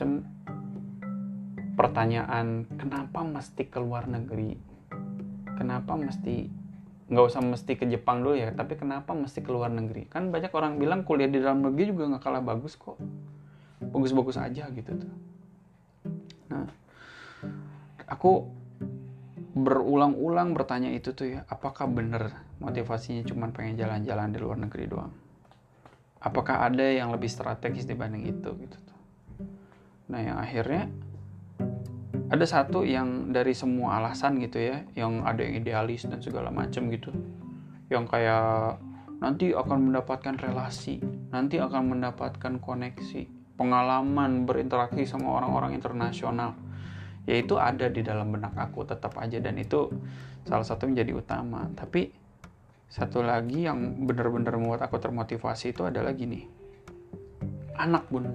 macem pertanyaan kenapa mesti ke luar negeri? Kenapa mesti nggak usah mesti ke Jepang dulu ya tapi kenapa mesti ke luar negeri? Kan banyak orang bilang kuliah di dalam negeri juga nggak kalah bagus kok. Bagus-bagus aja gitu tuh. Nah aku berulang-ulang bertanya itu tuh ya apakah bener motivasinya cuma pengen jalan-jalan di luar negeri doang? Apakah ada yang lebih strategis dibanding itu gitu nah yang akhirnya ada satu yang dari semua alasan gitu ya yang ada yang idealis dan segala macam gitu. Yang kayak nanti akan mendapatkan relasi nanti akan mendapatkan koneksi pengalaman berinteraksi sama orang-orang internasional. Yaitu ada di dalam benak aku tetap aja. Dan itu salah satu menjadi utama. Tapi satu lagi yang benar-benar membuat aku termotivasi itu adalah gini. Anak bun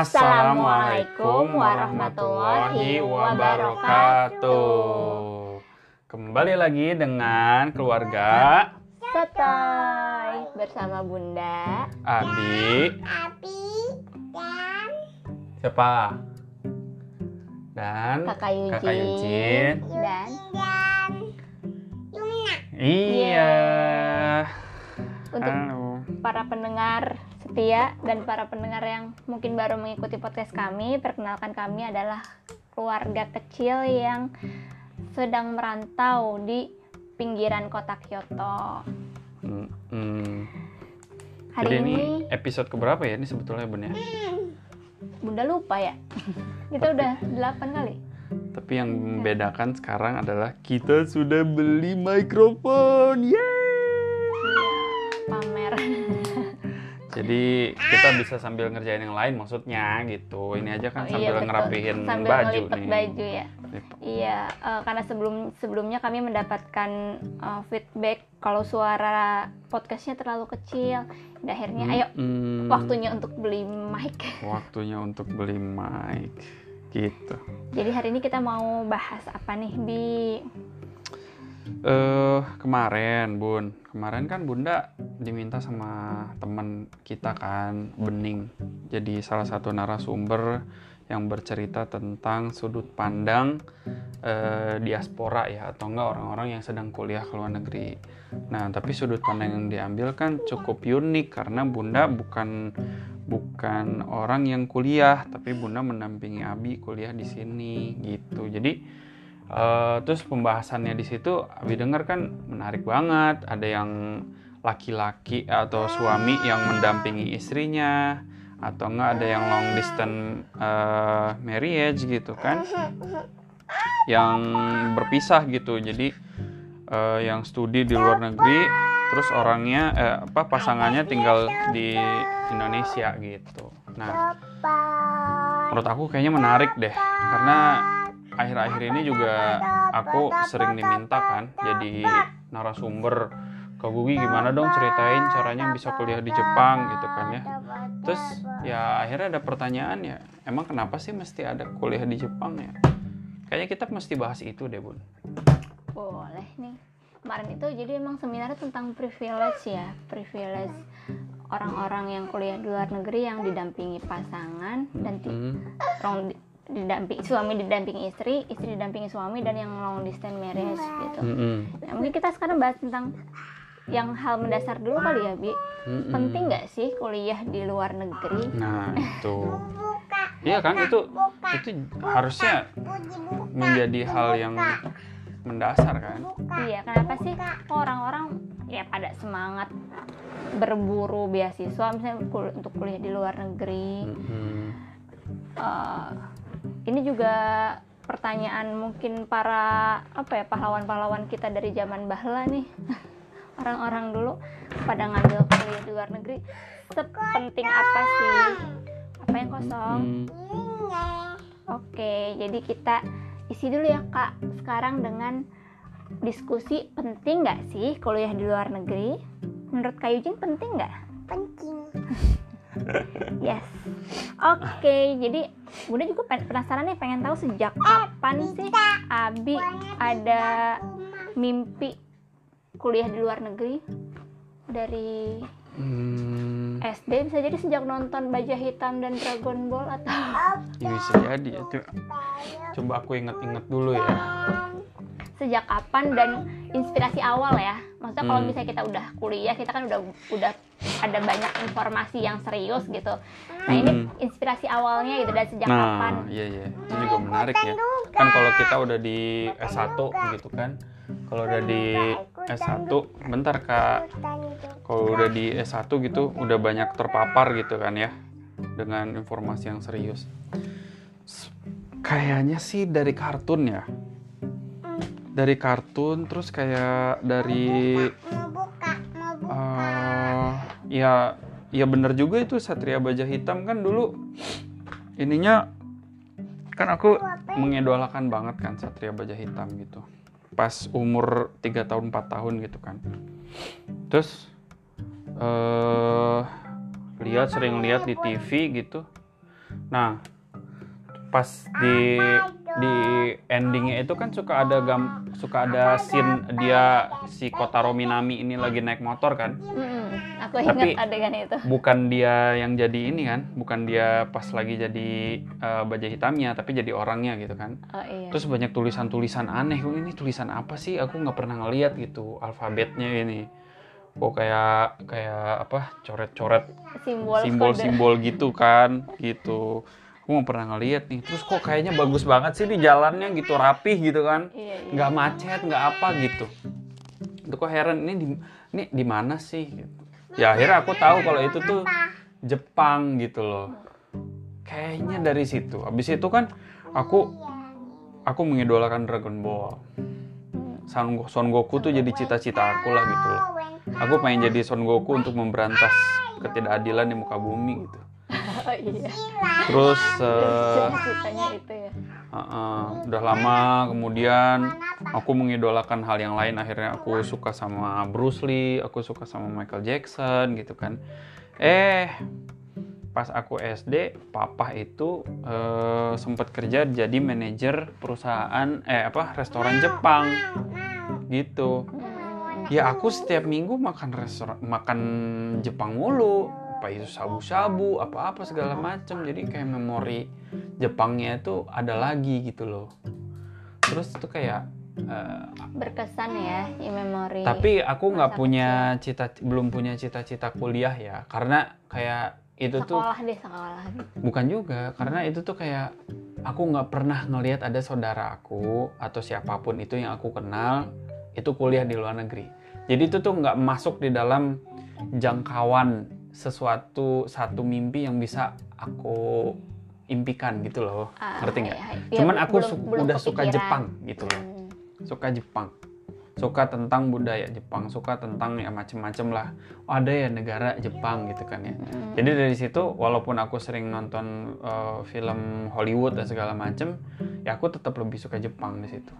Assalamualaikum warahmatullahi wabarakatuh. Kembali lagi dengan keluarga Sotoy bersama Bunda Abi, Abi dan siapa? Dan Kakak Yujin, Kakak Yujin. dan dan Yumna. Iya. untuk Halo. para pendengar setia dan para pendengar yang mungkin baru mengikuti podcast kami, perkenalkan kami adalah keluarga kecil yang sedang merantau di pinggiran kota Kyoto. Mm, mm. Hari Jadi ini, ini episode keberapa ya ini sebetulnya Bun ya? Bunda lupa ya. Kita udah 8 kali. Tapi yang membedakan sekarang adalah kita sudah beli mikrofon. Yeay! Jadi kita bisa sambil ngerjain yang lain maksudnya gitu. Ini aja kan Oh, iya, sambil betul. ngerapihin Sambil baju nih. baju ya. Iya, eh, karena sebelum sebelumnya kami mendapatkan eh, feedback kalau suara podcastnya terlalu kecil. Dan akhirnya, ayo Mm, waktunya untuk beli mic. waktunya untuk beli mic gitu. Jadi hari ini kita mau bahas apa nih, Bi? Eh kemarin Bun, kemarin kan Bunda diminta sama teman kita kan Bening. Jadi salah satu narasumber yang bercerita tentang sudut pandang eh, diaspora ya atau enggak orang-orang yang sedang kuliah ke luar negeri. Nah, tapi sudut pandang yang diambil kan cukup unik karena Bunda bukan bukan orang yang kuliah, tapi Bunda mendampingi Abi kuliah di sini gitu. Jadi Eh, terus pembahasannya di situ Abi dengar kan menarik banget. Ada yang laki-laki atau suami yang mendampingi istrinya atau enggak ada yang long distance eh, marriage gitu kan. Yang berpisah gitu. Jadi eh, yang studi di luar negeri terus orangnya eh, apa pasangannya tinggal di Indonesia gitu. Nah, menurut aku kayaknya menarik deh karena akhir-akhir ini juga aku sering diminta kan jadi narasumber ke Gugi. Gimana dong ceritain caranya bisa kuliah di Jepang gitu kan ya? Terus ya akhirnya ada pertanyaan ya emang kenapa sih mesti ada kuliah di Jepang ya? Kayaknya kita mesti bahas itu deh bun. Boleh nih. Kemarin itu jadi emang seminarnya tentang privilege ya, privilege orang-orang yang kuliah di luar negeri yang didampingi pasangan dan ti- Hmm, long di- didampingi suami didampingi istri, istri didampingi suami dan yang long distance marriage gitu. hmm, hmm, Nah, mungkin kita sekarang bahas tentang yang hal mendasar dulu kali ya, Bi. hmm, hmm. Penting nggak sih kuliah di luar negeri? nah itu Buka. iya kan itu itu harusnya Puji buka. menjadi hal yang mendasar kan Iya, kenapa sih kok orang-orang ya pada semangat berburu beasiswa misalnya kul- untuk kuliah di luar negeri? Hmm, Eh, ini juga pertanyaan mungkin para apa ya pahlawan-pahlawan kita dari zaman bahla nih. Orang-orang dulu pada ngambil kuliah di luar negeri. Sepenting apa sih? Apa yang kosong? Oke, jadi kita isi dulu ya kak. Sekarang dengan diskusi penting nggak sih kuliah di luar negeri? Menurut Kak Yujin penting nggak? Penting. yes. Oke jadi bunda juga pen- penasaran nih pengen tahu sejak kapan sih Abi ada mimpi kuliah di luar negeri? Dari Hmm, SD bisa jadi sejak nonton Baja Hitam dan Dragon Ball atau ya bisa jadi. Itu. Coba aku inget-inget dulu ya. Sejak kapan dan inspirasi awal ya maksudnya kalau Hmm. misalnya kita udah kuliah kita kan udah udah ada banyak informasi yang serius gitu nah ini Hmm. inspirasi awalnya gitu dan sejak kapan Nah, iya iya. Itu juga menarik ya. Kan kalau kita udah di S1 gitu kan. Kalau udah di S1, bentar Kak. Kalau udah di S1 gitu udah banyak terpapar gitu kan ya dengan informasi yang serius. Kayaknya sih dari kartun ya. Dari kartun terus kayak dari mau buka mau buka eh ya ya bener juga itu Satria Baja Hitam. Kan dulu ininya kan aku mengidolakan banget kan Satria Baja Hitam gitu. Pas umur 3 tahun 4 tahun gitu kan. Terus eh lihat sering lihat di TV gitu. Nah pas di di endingnya itu kan suka ada gam suka ada scene dia si Kotaro Minami ini lagi naik motor kan? Mm-mm, aku Tapi- ingat adegan itu. bukan dia yang jadi ini kan? Bukan dia pas lagi jadi eh, baja hitamnya tapi jadi orangnya gitu kan? Oh iya. Terus banyak tulisan-tulisan aneh kok ini tulisan apa sih? Aku nggak pernah ngeliat gitu alfabetnya ini. Kok kayak kayak apa coret-coret simbol simbol-simbol gitu kan? Gitu aku nggak pernah ngeliat nih. Terus kok kayaknya bagus banget sih di jalannya gitu rapih gitu kan. Iya iya. Nggak macet nggak apa gitu. Itu kok heran ini di ini di mana sih gitu. ya akhirnya aku tahu kalau itu tuh Jepang gitu loh. Kayaknya dari situ. Habis itu kan aku aku mengidolakan Dragon Ball. Son, Son Goku tuh jadi cita-cita aku lah gitu loh. Aku pengen jadi Son Goku untuk memberantas ketidakadilan di muka bumi gitu oh iya. Terus eh, ceritanya itu ya. Uh-uh, udah lama kemudian aku mengidolakan hal yang lain. Akhirnya aku suka sama Bruce Lee aku suka sama Michael Jackson gitu kan. Eh pas aku SD papa itu eh, sempat kerja jadi manajer perusahaan eh apa restoran Jepang. Gitu. Ya aku setiap minggu makan restoran makan Jepang mulu apa itu sabu-sabu apa-apa segala macam jadi kayak memori Jepangnya itu ada lagi gitu loh. Terus itu kayak eh, berkesan ya memori tapi aku nggak punya cita belum punya cita-cita kuliah ya. Karena kayak itu tuh sekolah deh sekolah. Gitu bukan juga karena itu tuh kayak aku nggak pernah ngelihat ada saudara aku atau siapa pun itu yang aku kenal itu kuliah di luar negeri. Jadi itu tuh nggak masuk di dalam jangkauan sesuatu satu mimpi yang bisa aku impikan gitu loh Ah, ngerti nggak iya. cuman Ya, aku belum- su- belum udah suka kepikiran. Jepang gitu loh Hmm. suka Jepang suka tentang budaya Jepang suka tentang ya macem-macem lah oh, ada ya negara Jepang gitu kan ya Hmm. jadi dari situ walaupun aku sering nonton uh, film Hollywood dan segala macem ya aku tetap lebih suka Jepang di situ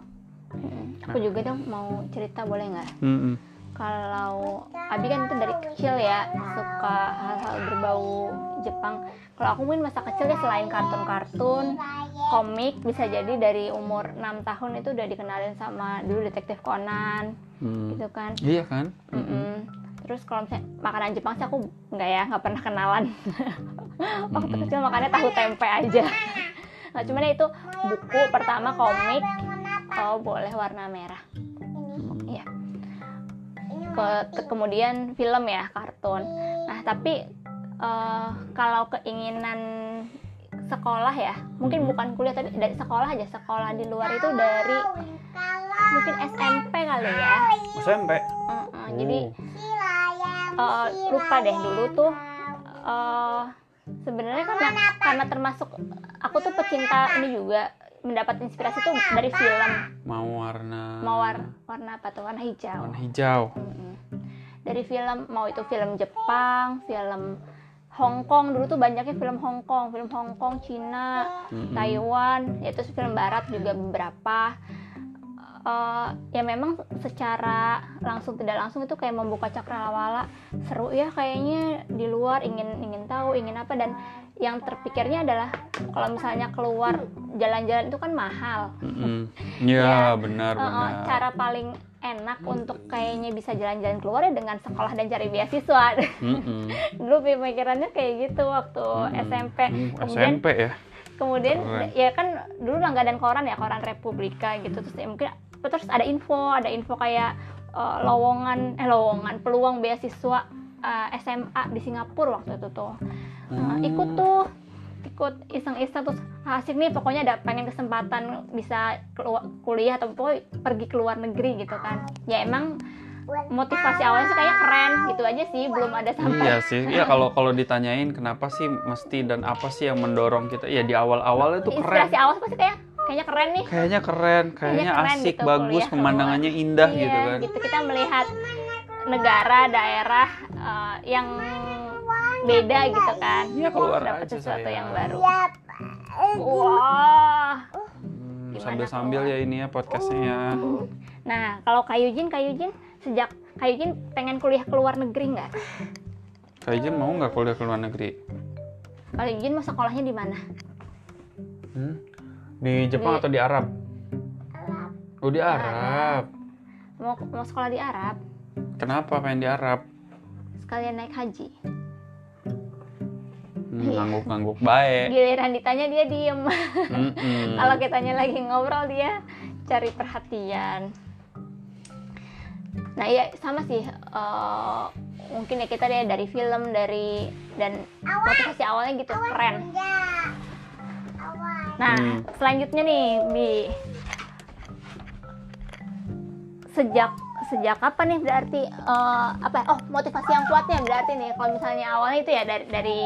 Hmm. Aku juga dong mau cerita boleh nggak? Mm-mm. Kalau Abi kan itu dari kecil ya suka hal-hal berbau Jepang. Kalau aku mungkin masa kecil ya selain kartun-kartun, komik bisa jadi dari umur 6 tahun itu udah dikenalin sama dulu detektif Conan Hmm. gitu kan. iya kan Mm-mm. Terus kalau misalnya makanan Jepang sih aku nggak ya nggak pernah kenalan. Waktu kecil makannya tahu tempe aja. Nah cuman ya itu buku pertama komik oh boleh warna merah. Ke- ke- kemudian film ya kartun. Nah tapi eh, kalau keinginan sekolah ya mungkin bukan kuliah tapi dari sekolah aja sekolah di luar itu dari mungkin SMP kali ya. SMP Mm-mm, jadi Oh. eh, lupa deh dulu tuh eh sebenarnya karena karena termasuk aku tuh pecinta ini juga mendapat inspirasi tuh dari film. Mau warna mawar warna apa tuh? Warna hijau. Warna hijau. Mm-mm. dari film mau itu film Jepang film Hong Kong. Dulu tuh banyaknya film Hong Kong. Film Hong Kong Cina Mm-mm. Taiwan. Ya terus film Barat juga beberapa eh, ya memang secara langsung tidak langsung itu kayak membuka cakrawala. Seru ya kayaknya di luar ingin ingin tahu ingin apa. Dan yang terpikirnya adalah kalau misalnya keluar jalan-jalan itu kan mahal. Mm-mm. Ya, ya benar eh, benar. cara paling enak untuk kayaknya bisa jalan-jalan keluar ya dengan sekolah dan cari beasiswa. Mm-mm. dulu pemikirannya kayak gitu waktu Mm-mm. SMP kemudian SMP ya? kemudian Keren. ya kan dulu langganan koran ya koran Republika gitu. Terus ya mungkin terus ada info ada info kayak eh, lowongan eh lowongan peluang beasiswa eh, SMA di Singapura waktu itu tuh Hmm. ikut tuh ikut iseng-iseng terus asik nih pokoknya ada pengen kesempatan bisa kelu- kuliah atau pokoknya pergi ke luar negeri gitu kan ya emang motivasi awalnya sih kayaknya keren gitu aja sih belum ada sampai Iya sih, iya kalau kalau ditanyain kenapa sih mesti dan apa sih yang mendorong kita? Ya di awal-awal itu keren. inspirasi awal pasti kayak kayaknya keren nih Kayaknya keren, kayaknya keren asik, gitu, bagus, kuliah pemandangannya indah Iya, gitu kan. gitu kita melihat negara daerah eh, yang beda gitu kan Iya, keluar dapat aja sesuatu saya. yang baru Ya, wah Hmm, Gimana sambil-sambil ya ini ya podcastnya ya. nah kalau Kayujin Kayujin sejak Kayujin pengen kuliah ke luar negeri nggak Kak Ijin mau nggak kuliah ke luar negeri? Kayujin mau sekolahnya di mana Hmm? Di Jepang Di- atau di Arab? Oh di Arab. mau mau sekolah di Arab Kenapa pengen di Arab? sekalian naik haji Hmm, Iya. Ngangguk-ngangguk baik. giliran ditanya dia diem Mm-mm. kalau kitanya lagi ngobrol dia cari perhatian nah iya sama sih eh, mungkin ya kita lihat dari film dari dan motivasi awalnya gitu keren ya. Awas. Nah Hmm. selanjutnya nih bi sejak sejak kapan nih berarti eh, apa ya? oh motivasi yang kuatnya berarti nih kalau misalnya awalnya itu ya dari dari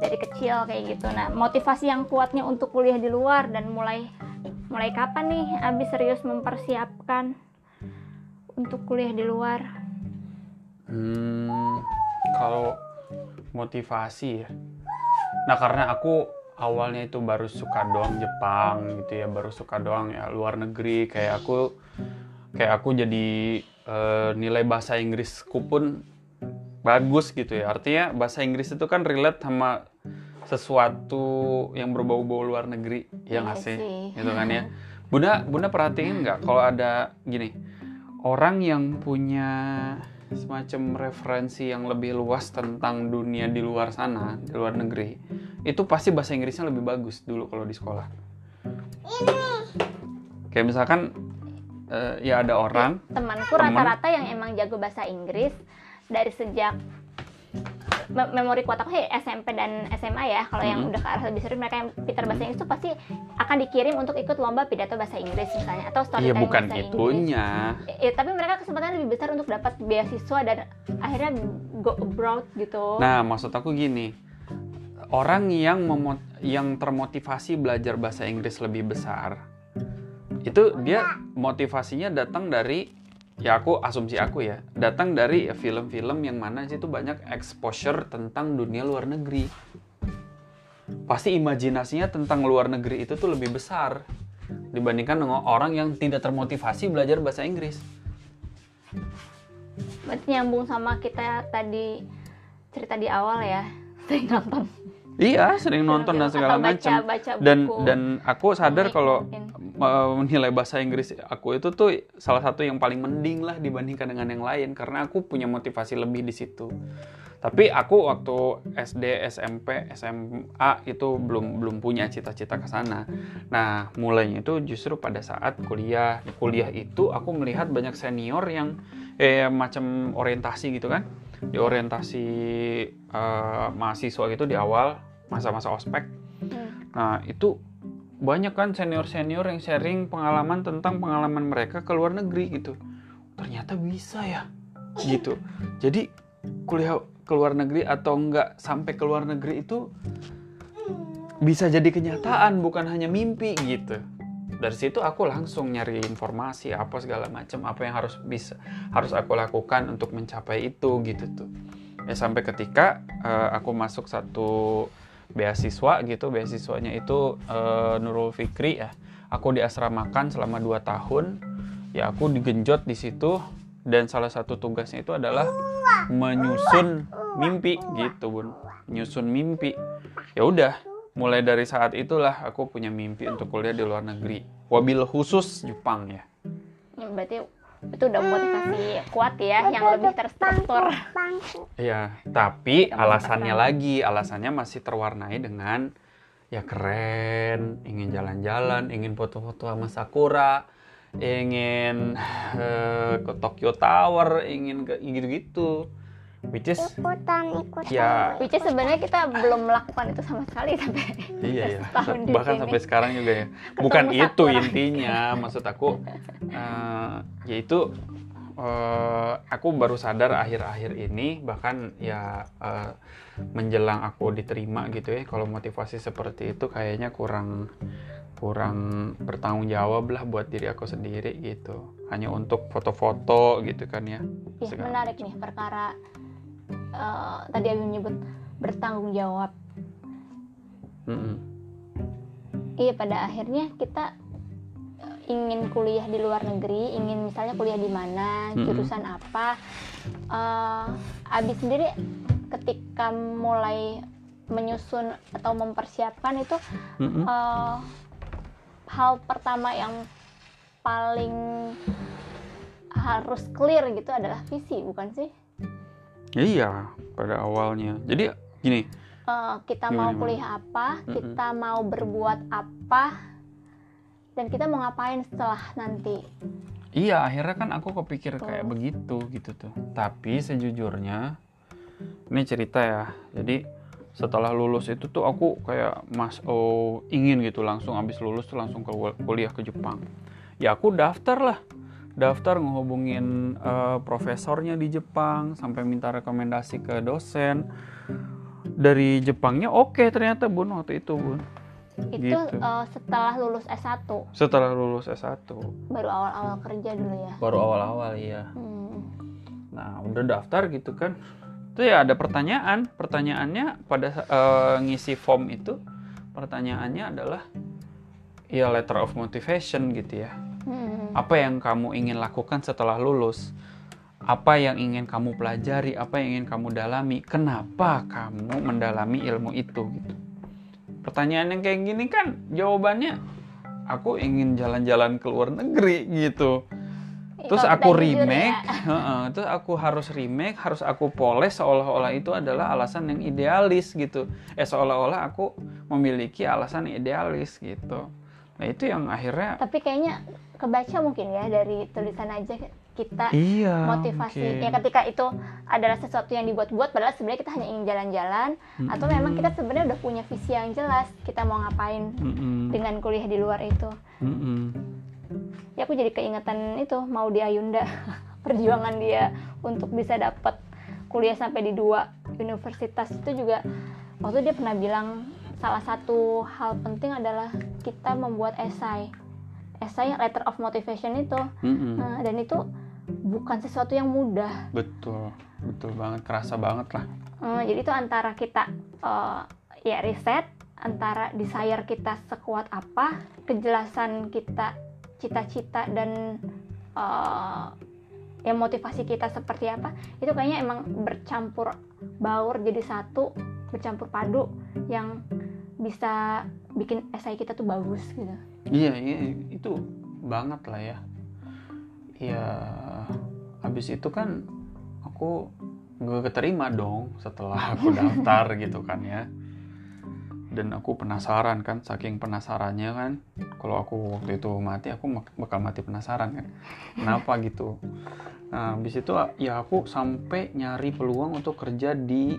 dari kecil kayak gitu nah motivasi yang kuatnya untuk kuliah di luar dan mulai mulai kapan nih Abi serius mempersiapkan untuk kuliah di luar Hmm, kalau motivasi ya. Nah karena aku awalnya itu baru suka doang Jepang gitu ya, baru suka doang ya luar negeri. Kayak aku kayak aku jadi eh, nilai bahasa Inggrisku pun bagus gitu ya. Artinya bahasa Inggris itu kan relate sama sesuatu yang berbau-bau luar negeri, ya nggak Iya sih. Gitu kan ya. Bunda, Bunda perhatiin nggak kalau ada gini orang yang punya semacam referensi yang lebih luas tentang dunia di luar sana, di luar negeri, itu pasti bahasa Inggrisnya lebih bagus dulu kalau di sekolah. Kayak misalkan eh, ya ada orang, temanku Teman. rata-rata yang emang jago bahasa Inggris dari sejak memori kuat aku sih SMP dan SMA ya kalau yang Mhm. udah ke arah lebih serius mereka yang pintar bahasa Inggris itu pasti akan dikirim untuk ikut lomba pidato bahasa Inggris misalnya atau storytelling bukan bahasa Inggris itunya. Ya, tapi mereka kesempatan lebih besar untuk dapat beasiswa dan akhirnya go abroad gitu Nah, maksud aku gini, orang yang memot- yang termotivasi belajar bahasa Inggris lebih besar, itu dia motivasinya datang dari ya aku asumsi aku ya, datang dari film-film yang mana sih itu banyak exposure tentang dunia luar negeri. Pasti imajinasinya tentang luar negeri itu tuh lebih besar dibandingkan dengan orang yang tidak termotivasi belajar bahasa Inggris. berarti nyambung sama kita tadi cerita di awal ya sering nonton Iya, sering nonton dan Atau segala macam. Dan dan aku sadar kalau mungkin. uh, nilai bahasa Inggris aku itu tuh salah satu yang paling mending lah dibandingkan dengan yang lain karena aku punya motivasi lebih di situ. Tapi aku waktu SD, SMP, SMA itu belum belum punya cita-cita ke sana. Nah, mulainya itu justru pada saat kuliah. Di kuliah itu aku melihat banyak senior yang eh macam orientasi gitu kan. Di orientasi uh, mahasiswa gitu di awal masa-masa ospek. Hmm. Nah, itu banyak kan senior-senior yang sharing pengalaman tentang pengalaman mereka ke luar negeri gitu. Ternyata bisa ya. Gitu. Jadi kuliah ke luar negeri atau enggak sampai ke luar negeri itu bisa jadi kenyataan bukan hanya mimpi gitu. Dari situ aku langsung nyari informasi apa segala macam apa yang harus bisa harus aku lakukan untuk mencapai itu gitu tuh. Ya sampai ketika eh, aku masuk satu beasiswa gitu beasiswanya itu eh, Nurul Fikri ya. Aku diasramakan selama 2 tahun. Ya aku digenjot di situ. Dan salah satu tugasnya itu adalah menyusun mimpi gitu bun. Menyusun mimpi. Ya udah mulai dari saat itulah aku punya mimpi untuk kuliah di luar negeri. Wabil khusus Jepang Ya, berarti itu udah motivasi kuat ya yang lebih terstruktur. Iya, tapi alasannya lagi, alasannya masih terwarnai dengan ya keren, ingin jalan-jalan, ingin foto-foto sama Sakura, ingin eh, ke Tokyo Tower, ingin ke gitu-gitu. Which is Ikutan ikutan. ya which is sebenarnya kita belum melakukan itu sama sekali sampai iya ya, di bahkan sini. sampai sekarang juga ya. Bukan Ketemu itu Sakura. intinya, maksud aku eh, yaitu eh, aku baru sadar akhir-akhir ini bahkan ya eh, menjelang aku diterima gitu ya kalau motivasi seperti itu kayaknya kurang kurang bertanggung jawab lah buat diri aku sendiri gitu hanya untuk foto-foto gitu kan ya ya menarik nih perkara eh, tadi Abi menyebut bertanggung jawab Mm-mm. iya pada akhirnya kita eh, ingin kuliah di luar negeri ingin misalnya kuliah di mana Mm-mm. jurusan apa Eh, Abi sendiri ketika mulai menyusun atau mempersiapkan itu Mm-mm. eh, hal pertama yang paling harus clear gitu adalah visi bukan sih iya pada awalnya jadi gini Eh, kita Gimana, mau gimana? kuliah apa Mm-mm. kita mau berbuat apa dan kita mau ngapain setelah nanti Iya, akhirnya kan aku kepikir kayak Oh. begitu gitu tuh. Tapi sejujurnya ini cerita ya. Jadi setelah lulus itu tuh aku kayak mas oh ingin gitu langsung habis lulus tuh langsung ke kuliah ke Jepang. Ya aku daftar lah. Daftar ngehubungin eh, profesornya di Jepang sampai minta rekomendasi ke dosen. Dari Jepangnya oke ternyata Bun waktu itu Bun. itu Gitu. eh, setelah lulus S1 Setelah lulus S1. baru awal-awal kerja dulu ya Baru awal-awal iya. Hmm. Nah, udah daftar gitu kan. Itu ya ada pertanyaan. Pertanyaannya pada eh, ngisi form itu, pertanyaannya adalah ya letter of motivation gitu ya. Apa yang kamu ingin lakukan setelah lulus? Apa yang ingin kamu pelajari? Apa yang ingin kamu dalami? Kenapa kamu mendalami ilmu itu gitu? Pertanyaan yang kayak gini kan jawabannya aku ingin jalan-jalan ke luar negeri gitu terus Kalau aku remake ya, heeh, terus aku harus remake harus aku poles seolah-olah itu adalah alasan yang idealis gitu eh seolah-olah aku memiliki alasan yang idealis gitu nah itu yang akhirnya tapi kayaknya kebaca mungkin ya dari tulisan aja kita iya motivasi. mungkin. ya ketika itu adalah sesuatu yang dibuat-buat padahal sebenarnya kita hanya ingin jalan-jalan atau memang kita sebenarnya udah punya visi yang jelas kita mau ngapain Mm-mm, dengan kuliah di luar itu. Mm-mm. ya aku jadi keingetan itu mau di Ayunda. Perjuangan dia untuk bisa dapat kuliah sampai di dua universitas itu juga waktu dia pernah bilang salah satu hal penting adalah kita membuat esai esai letter of motivation itu. Mm-mm. Nah, dan itu bukan sesuatu yang mudah. Betul betul banget kerasa banget lah. Eh, jadi itu antara kita eh, ya riset antara desire kita sekuat apa kejelasan kita cita-cita dan eh, ya motivasi kita seperti apa itu kayaknya emang bercampur baur jadi satu bercampur padu yang bisa bikin esai kita tuh bagus gitu Iya, iya itu banget lah ya. Ya, habis itu kan aku nggak keterima dong setelah aku daftar gitu kan ya. Dan aku penasaran kan, saking penasarannya kan, kalau aku waktu itu mati, aku bakal mati penasaran kan. Kenapa gitu? Nah, habis itu ya aku sampai nyari peluang untuk kerja di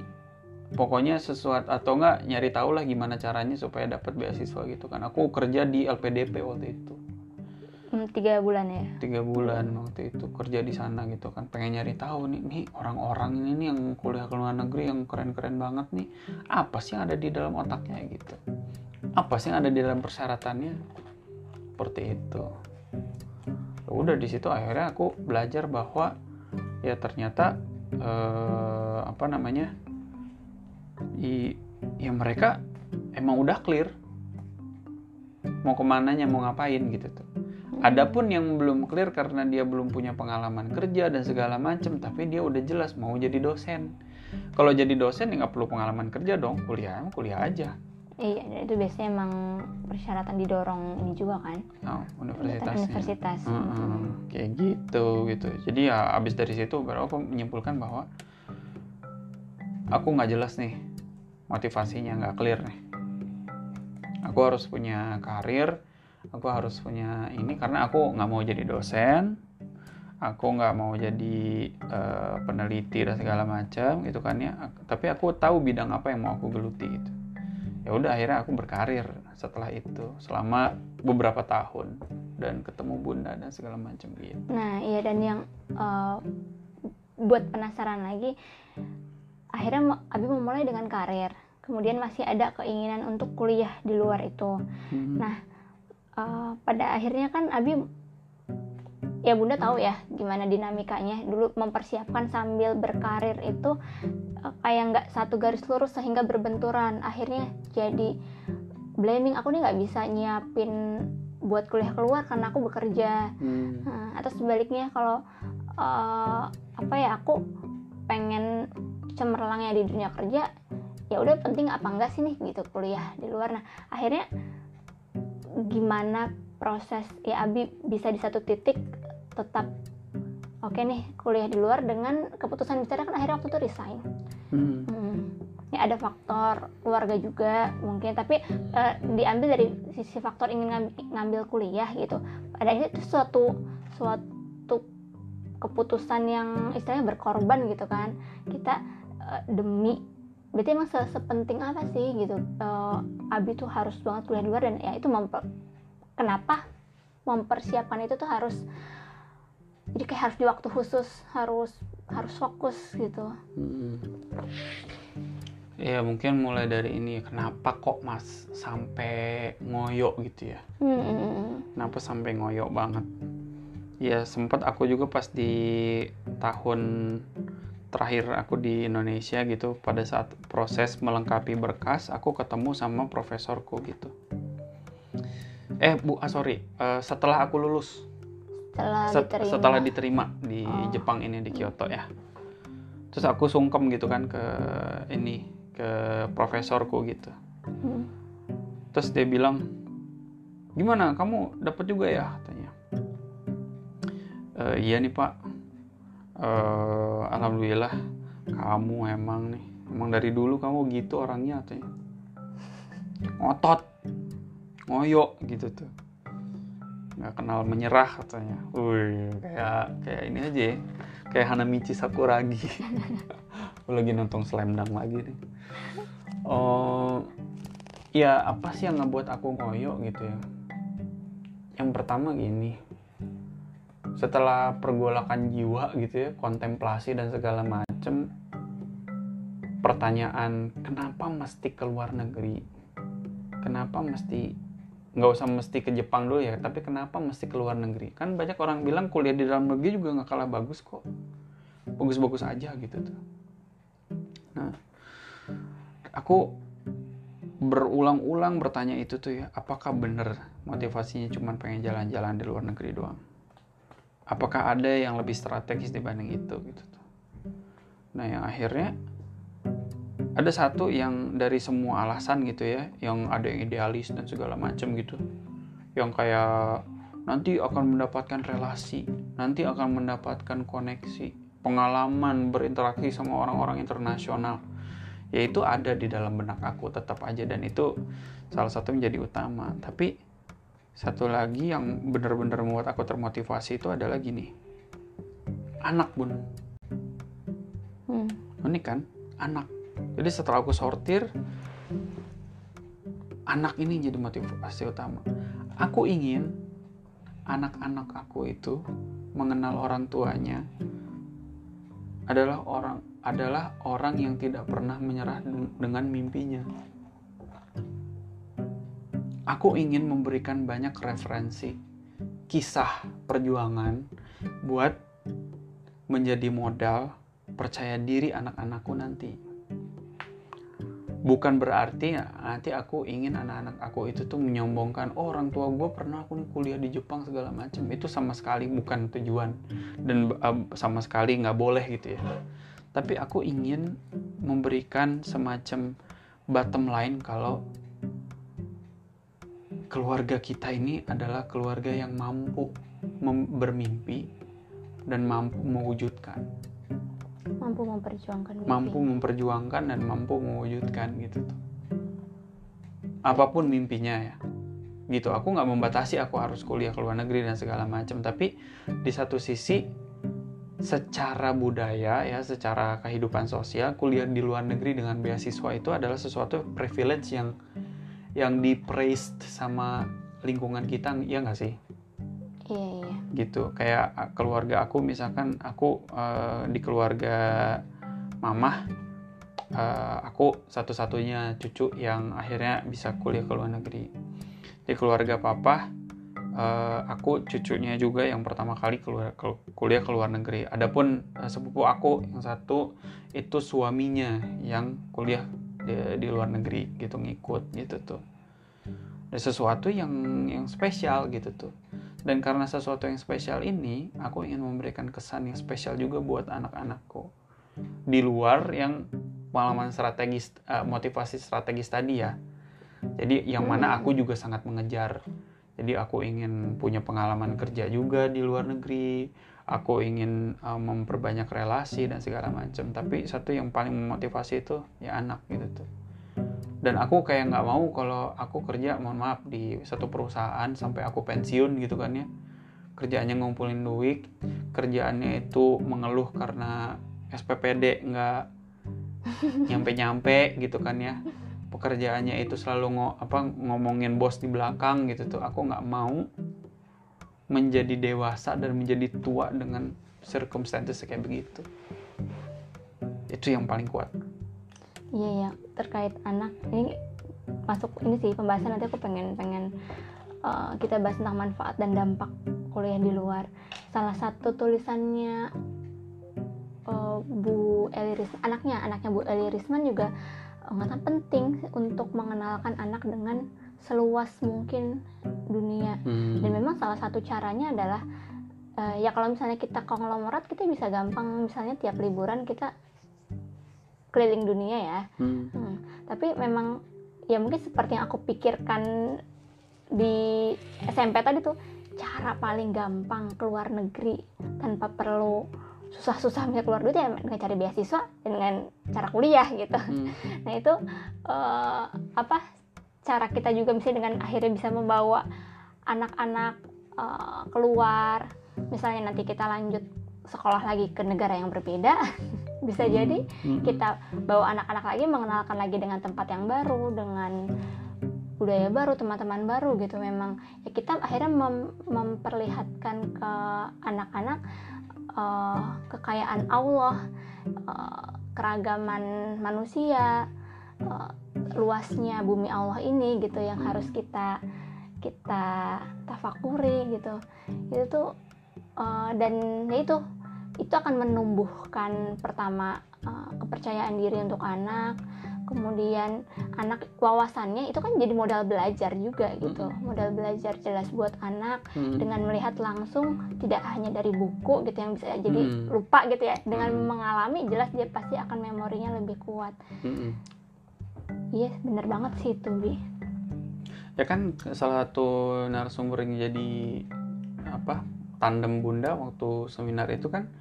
pokoknya sesuatu atau enggak nyari tahu lah gimana caranya supaya dapat beasiswa gitu kan. Aku kerja di LPDP waktu itu. Hmm, tiga bulan ya? Tiga bulan waktu itu kerja di sana gitu kan. Pengen nyari tahu nih nih orang-orang ini nih yang kuliah ke luar negeri yang keren-keren banget nih. Apa sih yang ada di dalam otaknya gitu? Apa sih yang ada di dalam persyaratannya? Seperti itu. Ya udah di situ akhirnya aku belajar bahwa ya ternyata eh, apa namanya i, ya mereka emang udah clear mau ke mananya mau ngapain gitu tuh Adapun yang belum clear karena dia belum punya pengalaman kerja dan segala macam, tapi dia udah jelas mau jadi dosen. Kalau jadi dosen ya nggak perlu pengalaman kerja dong, kuliah kuliah aja. Iya, itu biasanya emang persyaratan didorong ini juga kan. Oh, universitasnya. Universitas. universitas. Heeh, kayak gitu gitu. Jadi ya abis dari situ baru aku menyimpulkan bahwa aku nggak jelas nih motivasinya nggak clear nih. Aku harus punya karir, aku harus punya ini karena aku nggak mau jadi dosen, aku nggak mau jadi eh, peneliti dan segala macam gitu kan ya. Tapi aku tahu bidang apa yang mau aku geluti gitu. Ya udah akhirnya aku berkarir setelah itu selama beberapa tahun dan ketemu bunda dan segala macam gitu. Nah, iya dan yang eh, buat penasaran lagi, akhirnya Abi memulai dengan karir. Kemudian masih ada keinginan untuk kuliah di luar itu. Hmm. Nah, eh, pada akhirnya kan Abi ya Bunda tahu ya gimana dinamikanya dulu mempersiapkan sambil berkarir itu eh, kayak nggak satu garis lurus sehingga berbenturan akhirnya jadi blaming aku nih nggak bisa nyiapin buat kuliah keluar karena aku bekerja Hmm. Nah, atau sebaliknya kalau eh, apa ya aku pengen cemerlangnya di dunia kerja ya udah penting apa enggak sih nih gitu kuliah di luar nah akhirnya gimana proses ya Abi bisa di satu titik tetap oke nih kuliah di luar dengan keputusan besarnya kan akhirnya waktu itu resign Hmm. Hmm. Ya ada faktor keluarga juga mungkin, tapi eh, diambil dari sisi faktor ingin ngam- ngambil kuliah gitu. Akhirnya itu suatu suatu keputusan yang istilahnya berkorban gitu kan. Kita eh, demi berarti emang se- sepenting apa sih gitu. Eh, Abi tuh harus banget kuliah di luar dan ya itu memper- kenapa mempersiapkan itu tuh harus jadi kayak harus di waktu khusus harus harus fokus gitu. Hmm. Ya mungkin mulai dari ini kenapa kok mas sampai ngoyo gitu ya? Hmm. Kenapa sampai ngoyo banget? Ya sempat aku juga pas di tahun terakhir aku di Indonesia gitu pada saat proses melengkapi berkas aku ketemu sama profesorku gitu. Eh bu, ah, sorry, Eh, setelah aku lulus. Setelah Set- diterima. setelah diterima di Oh. Jepang ini di Kyoto ya. Terus aku sungkem gitu kan ke ini ke profesorku gitu. Hmm. terus dia bilang gimana kamu dapat juga ya? Katanya. "Eh, iya nih pak Eh, alhamdulillah kamu emang nih emang dari dulu kamu gitu orangnya katanya ngotot ngoyo gitu tuh nggak kenal menyerah katanya. Wih, kayak kayak ini aja ya. Kayak Hanamichi Sakuragi. Aku lagi nonton Slam Dunk lagi nih. Oh, ya apa sih yang ngebuat aku ngoyo gitu ya? Yang pertama gini. Setelah pergolakan jiwa gitu ya, kontemplasi dan segala macem, pertanyaan kenapa mesti ke luar negeri? Kenapa mesti nggak usah mesti ke Jepang dulu ya tapi kenapa mesti ke luar negeri? Kan banyak orang bilang kuliah di dalam negeri juga nggak kalah bagus kok. Bagus-bagus aja gitu tuh. Nah aku berulang-ulang bertanya itu tuh ya apakah bener motivasinya cuma pengen jalan-jalan di luar negeri doang apakah ada yang lebih strategis dibanding itu gitu tuh. Nah yang akhirnya ada satu yang dari semua alasan gitu ya yang ada yang idealis dan segala macam gitu. Yang kayak nanti akan mendapatkan relasi nanti akan mendapatkan koneksi pengalaman berinteraksi sama orang-orang internasional. Yaitu ada di dalam benak aku tetap aja. Dan itu salah satu menjadi utama. Tapi satu lagi yang benar-benar membuat aku termotivasi itu adalah gini. Anak bun. Hmm. unik kan? Anak. Jadi setelah aku sortir anak ini jadi motivasi utama. Aku ingin anak-anak aku itu mengenal orang tuanya adalah orang adalah orang yang tidak pernah menyerah den- dengan mimpinya aku ingin memberikan banyak referensi kisah perjuangan buat menjadi modal percaya diri anak-anakku nanti. bukan berarti nanti aku ingin anak-anak aku itu tuh menyombongkan oh, orang tua gue pernah aku kuliah di Jepang segala macam itu sama sekali bukan tujuan dan uh, sama sekali nggak boleh gitu ya tapi aku ingin memberikan semacam bottom line kalau keluarga kita ini adalah keluarga yang mampu bermimpi dan mampu mewujudkan. Mampu memperjuangkan mimpi. mampu memperjuangkan dan mampu mewujudkan gitu tuh. Apa pun mimpinya ya. Gitu aku nggak membatasi aku harus kuliah ke luar negeri dan segala macam tapi di satu sisi secara budaya ya secara kehidupan sosial kuliah di luar negeri dengan beasiswa itu adalah sesuatu privilege yang yang di praised sama lingkungan kita ya nggak sih? Iya iya. Gitu. Kayak keluarga aku misalkan aku uh, di keluarga mamah uh, aku satu-satunya cucu yang akhirnya bisa kuliah ke luar negeri. Di keluarga papa uh, aku cucunya juga yang pertama kali keluar ke, kuliah ke luar negeri. Adapun uh, sepupu aku yang satu itu suaminya yang kuliah di, di luar negeri gitu ngikut gitu tuh ada sesuatu yang yang spesial gitu tuh dan karena sesuatu yang spesial ini, aku ingin memberikan kesan yang spesial juga buat anak-anakku. Di luar yang pengalaman strategis, uh, motivasi strategis tadi ya. Jadi yang mana aku juga sangat mengejar. Jadi aku ingin punya pengalaman kerja juga di luar negeri. Aku ingin uh, memperbanyak relasi dan segala macam. Tapi satu yang paling memotivasi itu ya anak gitu tuh dan aku kayak nggak mau kalau aku kerja mohon maaf di satu perusahaan sampai aku pensiun gitu kan ya kerjaannya ngumpulin duit kerjaannya itu mengeluh karena SPPD nggak nyampe-nyampe gitu kan ya pekerjaannya itu selalu ngo, apa ngomongin bos di belakang gitu tuh. Aku nggak mau menjadi dewasa dan menjadi tua dengan circumstances kayak begitu. Itu yang paling kuat. Iya ya terkait anak ini masuk ini sih pembahasan nanti aku pengen pengen uh, kita bahas tentang manfaat dan dampak kuliah di luar. Salah satu tulisannya uh, Bu Eli Risman anaknya anaknya Bu Eli Risman juga uh, penting untuk mengenalkan anak dengan seluas mungkin dunia hmm. dan memang salah satu caranya adalah uh, ya kalau misalnya kita konglomerat kita bisa gampang misalnya tiap liburan kita keliling dunia ya hmm. Hmm. tapi memang ya mungkin seperti yang aku pikirkan di SMP tadi tuh cara paling gampang keluar negeri tanpa perlu susah-susah misalnya keluar duit ya dengan cari beasiswa dengan cara kuliah gitu hmm. nah itu uh, apa cara kita juga bisa dengan akhirnya bisa membawa anak-anak uh, keluar misalnya nanti kita lanjut sekolah lagi ke negara yang berbeda bisa hmm. jadi hmm. kita bawa anak-anak lagi mengenalkan lagi dengan tempat yang baru dengan budaya baru teman-teman baru gitu memang ya kita akhirnya mem memperlihatkan ke anak-anak uh, kekayaan Allah uh, keragaman manusia uh, luasnya bumi Allah ini gitu yang harus kita kita tafakuri gitu. Itu tuh uh, dan ya itu itu akan menumbuhkan pertama uh, kepercayaan diri untuk anak kemudian anak wawasannya itu kan jadi modal belajar juga gitu hmm. modal belajar jelas buat anak hmm. dengan melihat langsung tidak hanya dari buku gitu yang bisa jadi hmm. lupa gitu ya dengan hmm. mengalami jelas dia pasti akan memorinya lebih kuat hmm. iya yes, bener banget sih itu bi ya kan salah satu narasumber yang jadi apa tandem bunda waktu seminar itu kan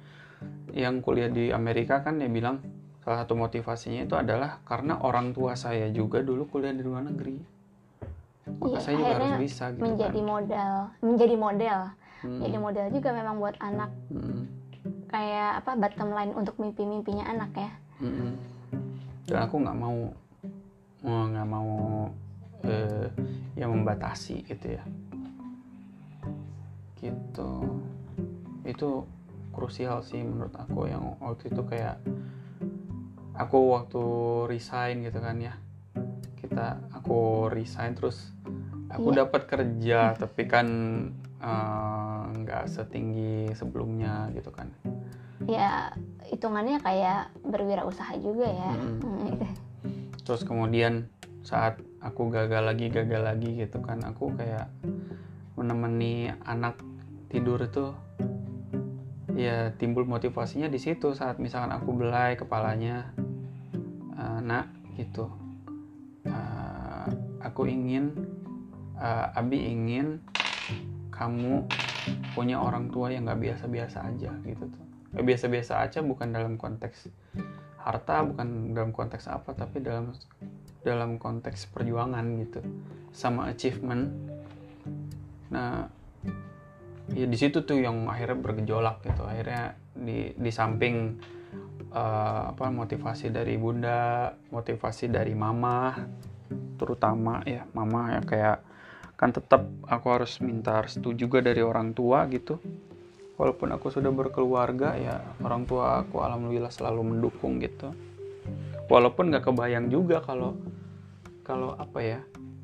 yang kuliah di Amerika kan dia bilang salah satu motivasinya itu adalah karena orang tua saya juga dulu kuliah di luar negeri maka iya, saya juga harus bisa gitu menjadi kan. modal menjadi model hmm. jadi model juga memang buat anak hmm. kayak apa bottom line untuk mimpi-mimpinya anak ya hmm. dan aku nggak mau nggak mau eh, yang membatasi gitu ya gitu itu krusial sih menurut aku yang waktu itu kayak aku waktu resign gitu kan ya kita aku resign terus aku yeah. dapat kerja tapi kan eh, nggak uh, setinggi sebelumnya gitu kan ya hitungannya kayak berwirausaha juga ya hmm. terus kemudian saat aku gagal lagi gagal lagi gitu kan aku kayak menemani anak tidur itu ya timbul motivasinya di situ saat misalkan aku belai kepalanya. "Eh, nak gitu. Eh, aku ingin eh, Abi ingin kamu punya orang tua yang nggak biasa-biasa aja gitu tuh. Biasa-biasa aja bukan dalam konteks harta bukan dalam konteks apa tapi dalam dalam konteks perjuangan gitu. Sama achievement. Nah ya di situ tuh yang akhirnya bergejolak gitu. Akhirnya di di samping eh, apa motivasi dari bunda motivasi dari mama terutama ya mama ya kayak kan tetap aku harus minta restu juga dari orang tua gitu. Walaupun aku sudah berkeluarga ya orang tua aku alhamdulillah selalu mendukung gitu. Walaupun nggak kebayang juga kalau kalau apa ya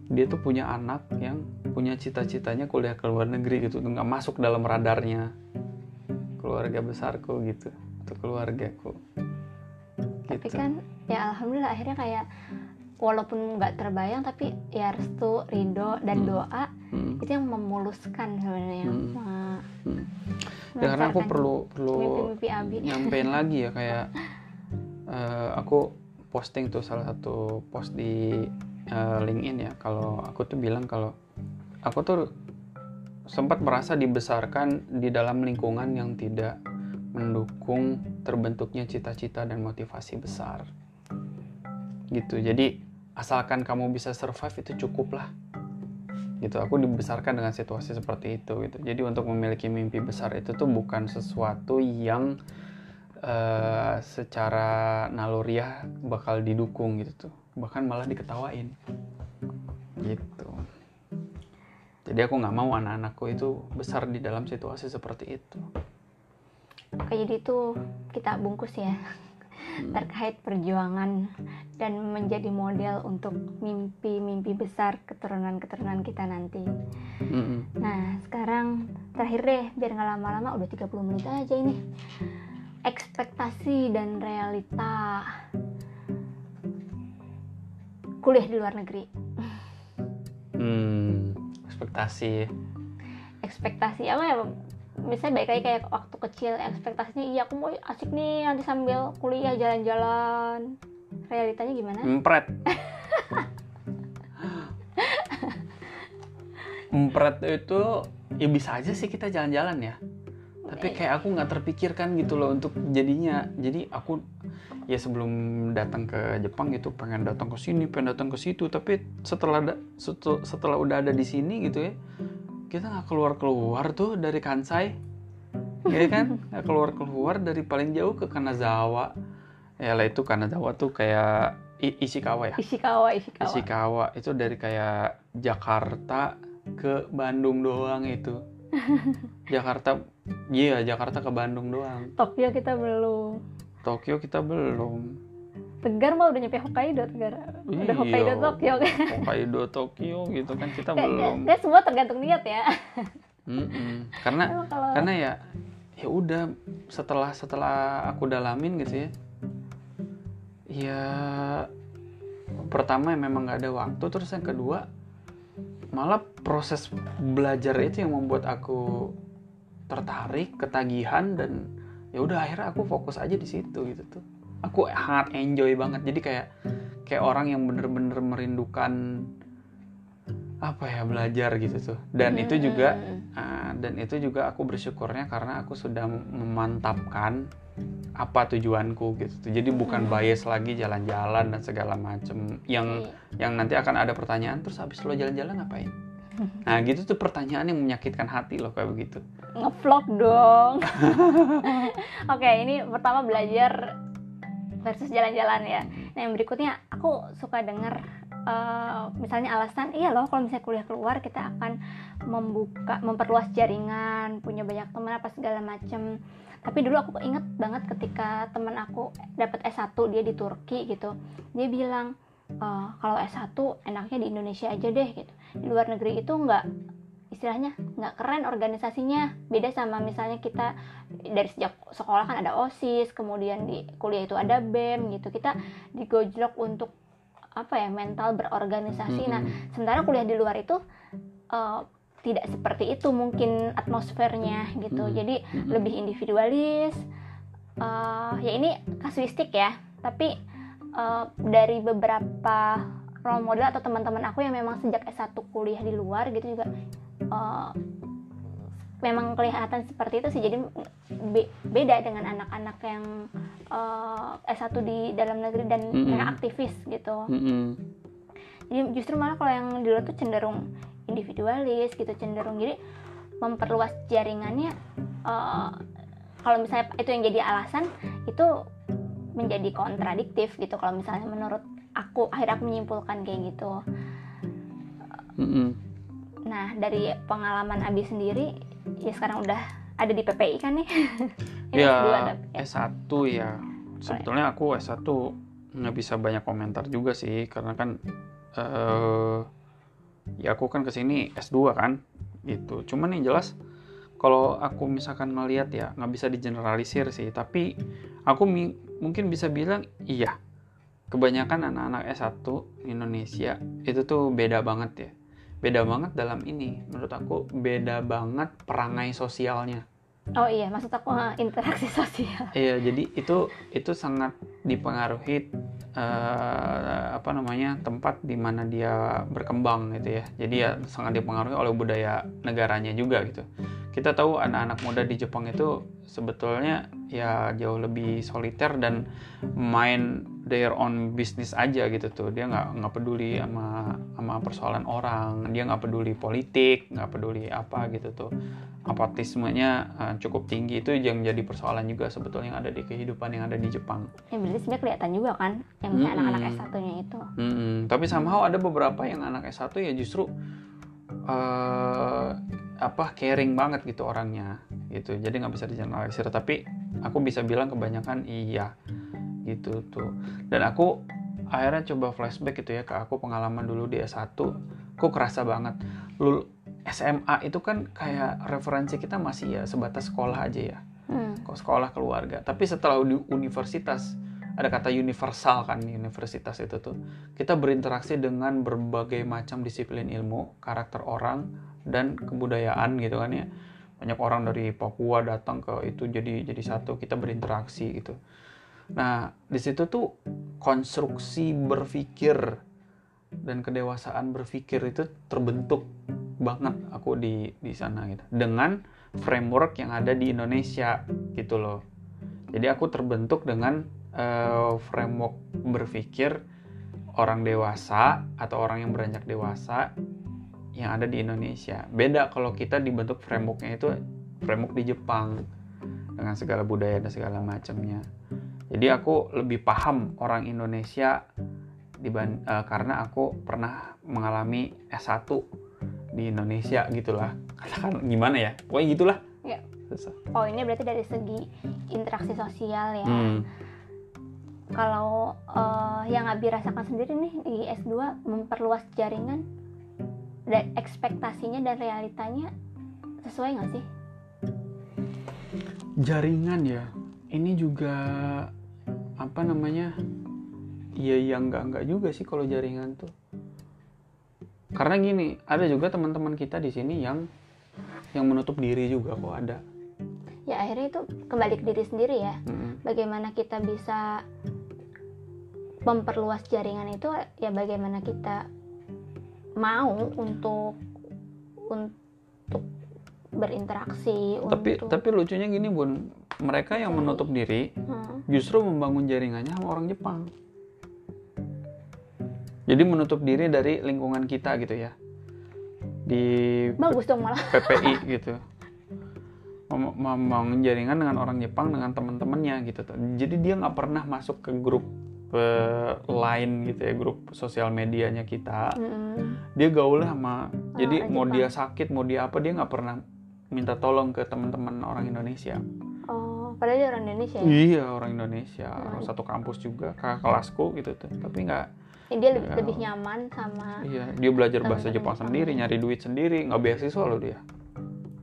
dia tuh punya anak yang punya cita-citanya kuliah ke luar negeri gitu nggak masuk dalam radarnya keluarga besarku gitu atau keluargaku tapi gitu. kan ya alhamdulillah akhirnya kayak walaupun nggak terbayang tapi ya restu ridho dan Hmm. doa Hmm, itu yang memuluskan sebenarnya Hmm. me- hmm. ya karena aku melancarkan perlu perlu mimpi-mimpi abi nyampein lagi ya kayak eh, aku posting tuh salah satu post di eh, LinkedIn ya. Kalau aku tuh bilang kalau aku tuh sempat merasa dibesarkan di dalam lingkungan yang tidak mendukung terbentuknya cita-cita dan motivasi besar. Gitu. Jadi asalkan kamu bisa survive itu cukup lah. Gitu. Aku dibesarkan dengan situasi seperti itu gitu. Jadi untuk memiliki mimpi besar itu tuh bukan sesuatu yang eh, secara naluriah bakal didukung gitu tuh bahkan malah diketawain gitu jadi aku nggak mau anak-anakku itu besar di dalam situasi seperti itu Oke, jadi itu kita bungkus ya terkait perjuangan dan menjadi model untuk mimpi-mimpi besar keturunan-keturunan kita nanti. Mm-mm. Nah, sekarang terakhir deh, biar nggak lama-lama, udah 30 menit aja ini. Ekspektasi dan realita kuliah di luar negeri. Hmm, ekspektasi Ekspektasi apa ya? Misalnya baik lagi kayak waktu kecil, ekspektasinya iya aku mau asik nih nanti sambil kuliah jalan-jalan. Realitanya gimana? Empret. Empret itu ya bisa aja sih kita jalan-jalan ya. Tapi kayak aku nggak terpikirkan gitu loh untuk jadinya. Jadi aku ya sebelum datang ke Jepang gitu pengen datang ke sini, pengen datang ke situ. Tapi setelah da- setelah udah ada di sini gitu ya, kita nggak keluar keluar tuh dari Kansai, ya kan? Nggak keluar keluar dari paling jauh ke Kanazawa. Ya lah itu Kanazawa tuh kayak Ishikawa ya. Ishikawa, Ishikawa. Ishikawa itu dari kayak Jakarta ke Bandung doang itu. Jakarta, iya Jakarta ke Bandung doang. Tokyo kita belum. Tokyo kita belum. Tegar mah udah nyampe Hokkaido, Tegar. Udah Iya. Hokkaido Tokyo kan. Hokkaido, Tokyo gitu kan kita Kayak- belum. kayak semua tergantung niat ya. Mm-mm. Karena Emang kalau karena ya ya udah setelah setelah aku dalamin gitu ya. Ya pertama ya memang nggak ada waktu terus yang kedua malah proses belajar itu yang membuat aku tertarik ketagihan dan ya udah akhirnya aku fokus aja di situ gitu tuh aku sangat enjoy banget jadi kayak kayak orang yang bener-bener merindukan apa ya belajar gitu tuh dan itu juga Hmm. Ah, dan itu juga aku bersyukurnya karena aku sudah memantapkan apa tujuanku gitu. tuh. Jadi bukan bias lagi jalan-jalan dan segala macem yang Iya. yang nanti akan ada pertanyaan terus habis lo jalan-jalan ngapain? Nah gitu tuh pertanyaan yang menyakitkan hati loh kayak begitu. ngevlog dong. Oke, ini pertama belajar versus jalan-jalan ya. Nah, yang berikutnya aku suka dengar eh, misalnya alasan iya loh kalau misalnya kuliah keluar kita akan membuka memperluas jaringan, punya banyak teman apa segala macem. Tapi dulu aku inget banget ketika teman aku dapat S1 dia di Turki gitu. Dia bilang "Eh, kalau S1 enaknya di Indonesia aja deh gitu. Di luar negeri itu nggak istilahnya nggak keren organisasinya beda sama misalnya kita dari sejak sekolah kan ada osis kemudian di kuliah itu ada bem gitu kita digojlok untuk apa ya mental berorganisasi nah Mm-mm. sementara kuliah di luar itu eh, tidak seperti itu mungkin atmosfernya gitu Mm. jadi Mm-mm. lebih individualis Eh, ya ini kasuistik ya tapi eh, dari beberapa role model atau teman-teman aku yang memang sejak S1 kuliah di luar gitu juga eh, memang kelihatan seperti itu sih jadi be- beda dengan anak-anak yang eh, S1 di dalam negeri dan Mm-mm. mereka aktivis gitu Mm-mm. jadi justru malah kalau yang di luar tuh cenderung individualis gitu cenderung jadi memperluas jaringannya eh, kalau misalnya itu yang jadi alasan itu menjadi kontradiktif gitu kalau misalnya menurut aku akhirnya aku menyimpulkan kayak gitu. Mm-mm. nah dari pengalaman Abi sendiri ya sekarang udah ada di PPI kan nih? Ya S2 tapi ya. S1 ya. Sebetulnya aku S1 nggak bisa banyak komentar juga sih karena kan eh ya aku kan ke sini S2 kan gitu. Cuman yang jelas kalau aku misalkan ngelihat ya nggak bisa digeneralisir sih. Tapi aku mi- mungkin bisa bilang iya kebanyakan anak-anak S1 di Indonesia itu tuh beda banget ya beda banget dalam ini menurut aku beda banget perangai sosialnya oh iya maksud aku eh, interaksi sosial Iya, jadi itu itu sangat dipengaruhi eh, apa namanya tempat di mana dia berkembang gitu ya. Jadi ya sangat dipengaruhi oleh budaya negaranya juga gitu. Kita tahu anak-anak muda di Jepang itu sebetulnya ya jauh lebih soliter dan main their own business aja gitu tuh. Dia nggak nggak peduli sama sama persoalan orang. Dia nggak peduli politik, nggak peduli apa gitu tuh apatismenya uh, cukup tinggi itu yang jadi persoalan juga sebetulnya yang ada di kehidupan yang ada di Jepang. ya berarti sebenarnya kelihatan juga kan yang Mm-mm. anak-anak S1 nya itu Mm-mm. Tapi somehow ada beberapa yang anak S1 ya justru uh, apa caring banget gitu orangnya gitu. Jadi nggak bisa digeneralisir. Tapi aku bisa bilang kebanyakan iya gitu tuh. Dan aku akhirnya coba flashback gitu ya ke aku pengalaman dulu di S1. Kok kerasa banget. Lul SMA itu kan kayak referensi kita masih ya sebatas sekolah aja ya. Hmm. kok sekolah keluarga tapi setelah di universitas ada kata universal kan universitas itu tuh kita berinteraksi dengan berbagai macam disiplin ilmu karakter orang dan kebudayaan gitu kan ya banyak orang dari Papua datang ke itu jadi jadi satu kita berinteraksi gitu nah di situ tuh konstruksi berpikir dan kedewasaan berpikir itu terbentuk banget aku di di sana gitu dengan framework yang ada di Indonesia gitu loh. Jadi aku terbentuk dengan eh, framework berpikir orang dewasa atau orang yang beranjak dewasa yang ada di Indonesia. Beda kalau kita dibentuk frameworknya itu framework di Jepang dengan segala budaya dan segala macamnya. Jadi aku lebih paham orang Indonesia diban- eh, karena aku pernah mengalami S1 di Indonesia gitulah. Katakan gimana ya? Pokoknya gitulah. Ya. Susah. poinnya berarti dari segi interaksi sosial ya Hmm. kalau eh, yang Abi rasakan sendiri nih di S2 memperluas jaringan dan ekspektasinya dan realitanya sesuai nggak sih? Jaringan ya. Ini juga apa namanya? Iya yang enggak enggak juga sih kalau jaringan tuh. Karena gini, ada juga teman-teman kita di sini yang yang menutup diri juga kok ada. Ya akhirnya itu kembali ke diri sendiri ya. Mm. Bagaimana kita bisa memperluas jaringan itu ya bagaimana kita mau untuk untuk berinteraksi Tapi untuk tapi lucunya gini bun, mereka yang menutup diri Hmm. justru membangun jaringannya sama orang Jepang. Jadi menutup diri dari lingkungan kita gitu ya. Di bagus dong malah PPI gitu. Mem- Membangun jaringan dengan orang Jepang dengan teman-temannya gitu tuh. Jadi dia nggak pernah masuk ke grup eh, lain gitu ya, grup sosial medianya kita. Mm-mm. Dia gaul sama jadi mau Jepang. dia sakit, mau dia apa dia nggak pernah minta tolong ke teman-teman orang Indonesia. Padahal dia orang Indonesia ya Iya orang Indonesia, Hmm. orang satu kampus juga, kakak kelasku gitu tuh. Tapi nggak, Ya, dia lebih, Ya. lebih nyaman sama iya dia belajar bahasa Jepang Jepang. sendiri, nyari duit sendiri, nggak beasiswa loh dia.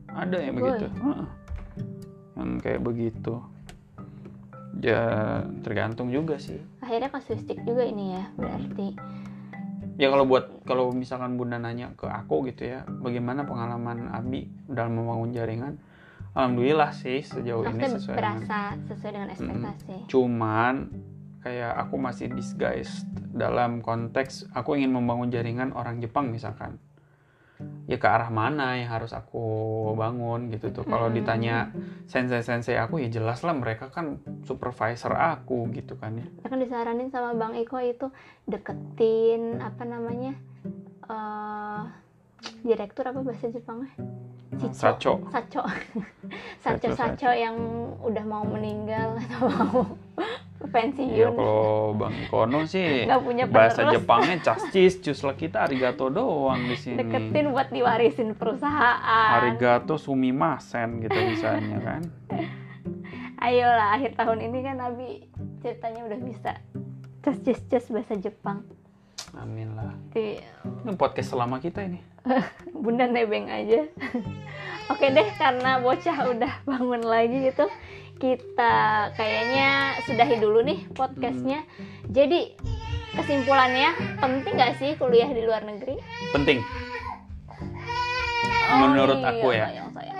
Ada yang Boy. begitu, Heeh. yang kayak begitu. Ya tergantung juga sih. akhirnya kasuistik juga ini ya berarti ya kalau buat kalau misalkan bunda nanya ke aku gitu ya bagaimana pengalaman Abi dalam membangun jaringan alhamdulillah sih sejauh ini Maksudnya sesuai dengan berasa sesuai dengan ekspektasi. cuman kayak aku masih disguised dalam konteks aku ingin membangun jaringan orang Jepang misalkan ya ke arah mana yang harus aku bangun gitu tuh kalau Hmm. ditanya sensei-sensei aku ya jelas lah mereka kan supervisor aku gitu kan ya kan disaranin sama Bang Iko itu deketin apa namanya eh direktur apa bahasa Jepangnya? Cico. Saco. Sacho, Saco Saco yang udah mau meninggal atau mau ya pensiun. kalau Bang Kono sih Nggak punya bahasa penerus. Jepangnya cascis cus lah kita arigato doang di sini Deketin buat diwarisin perusahaan. arigato sumimasen gitu misalnya kan Ayolah akhir tahun ini kan Abi ceritanya udah bisa cas cas cas bahasa Jepang. Amin lah Di ini podcast selama kita ini Bunda nebeng aja. Oke deh, karena bocah udah bangun lagi gitu, kita kayaknya sudahi dulu nih podcastnya. Jadi kesimpulannya penting gak sih kuliah di luar negeri? penting Oh, Menurut iya, aku ya. sayang, sayang.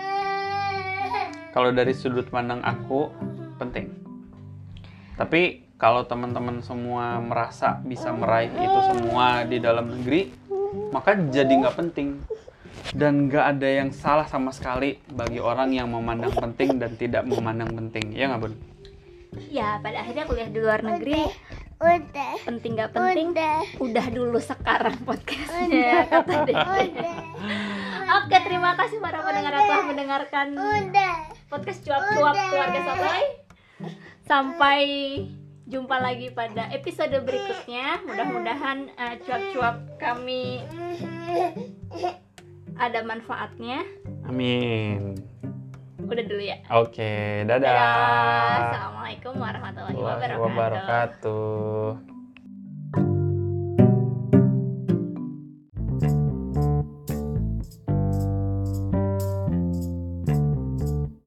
kalau dari sudut pandang aku penting tapi kalau teman-teman semua merasa bisa meraih itu semua di dalam negeri maka jadi nggak penting dan nggak ada yang salah sama sekali bagi orang yang memandang penting dan tidak memandang penting ya nggak bun Ya, pada akhirnya kuliah di luar negeri Udah. penting gak penting? Udah. Udah dulu sekarang podcastnya kata. Udah. Oke, terima kasih para pendengar yang telah mendengarkan Udah. podcast cuap-cuap Udah. keluarga Sotoy. Sampai jumpa lagi pada episode berikutnya. Mudah-mudahan eh, cuap-cuap kami ada manfaatnya. amin Udah dulu ya. oke dadah, Dadah. Assalamualaikum warahmatullahi Warahmatullahi wabarakatuh. wabarakatuh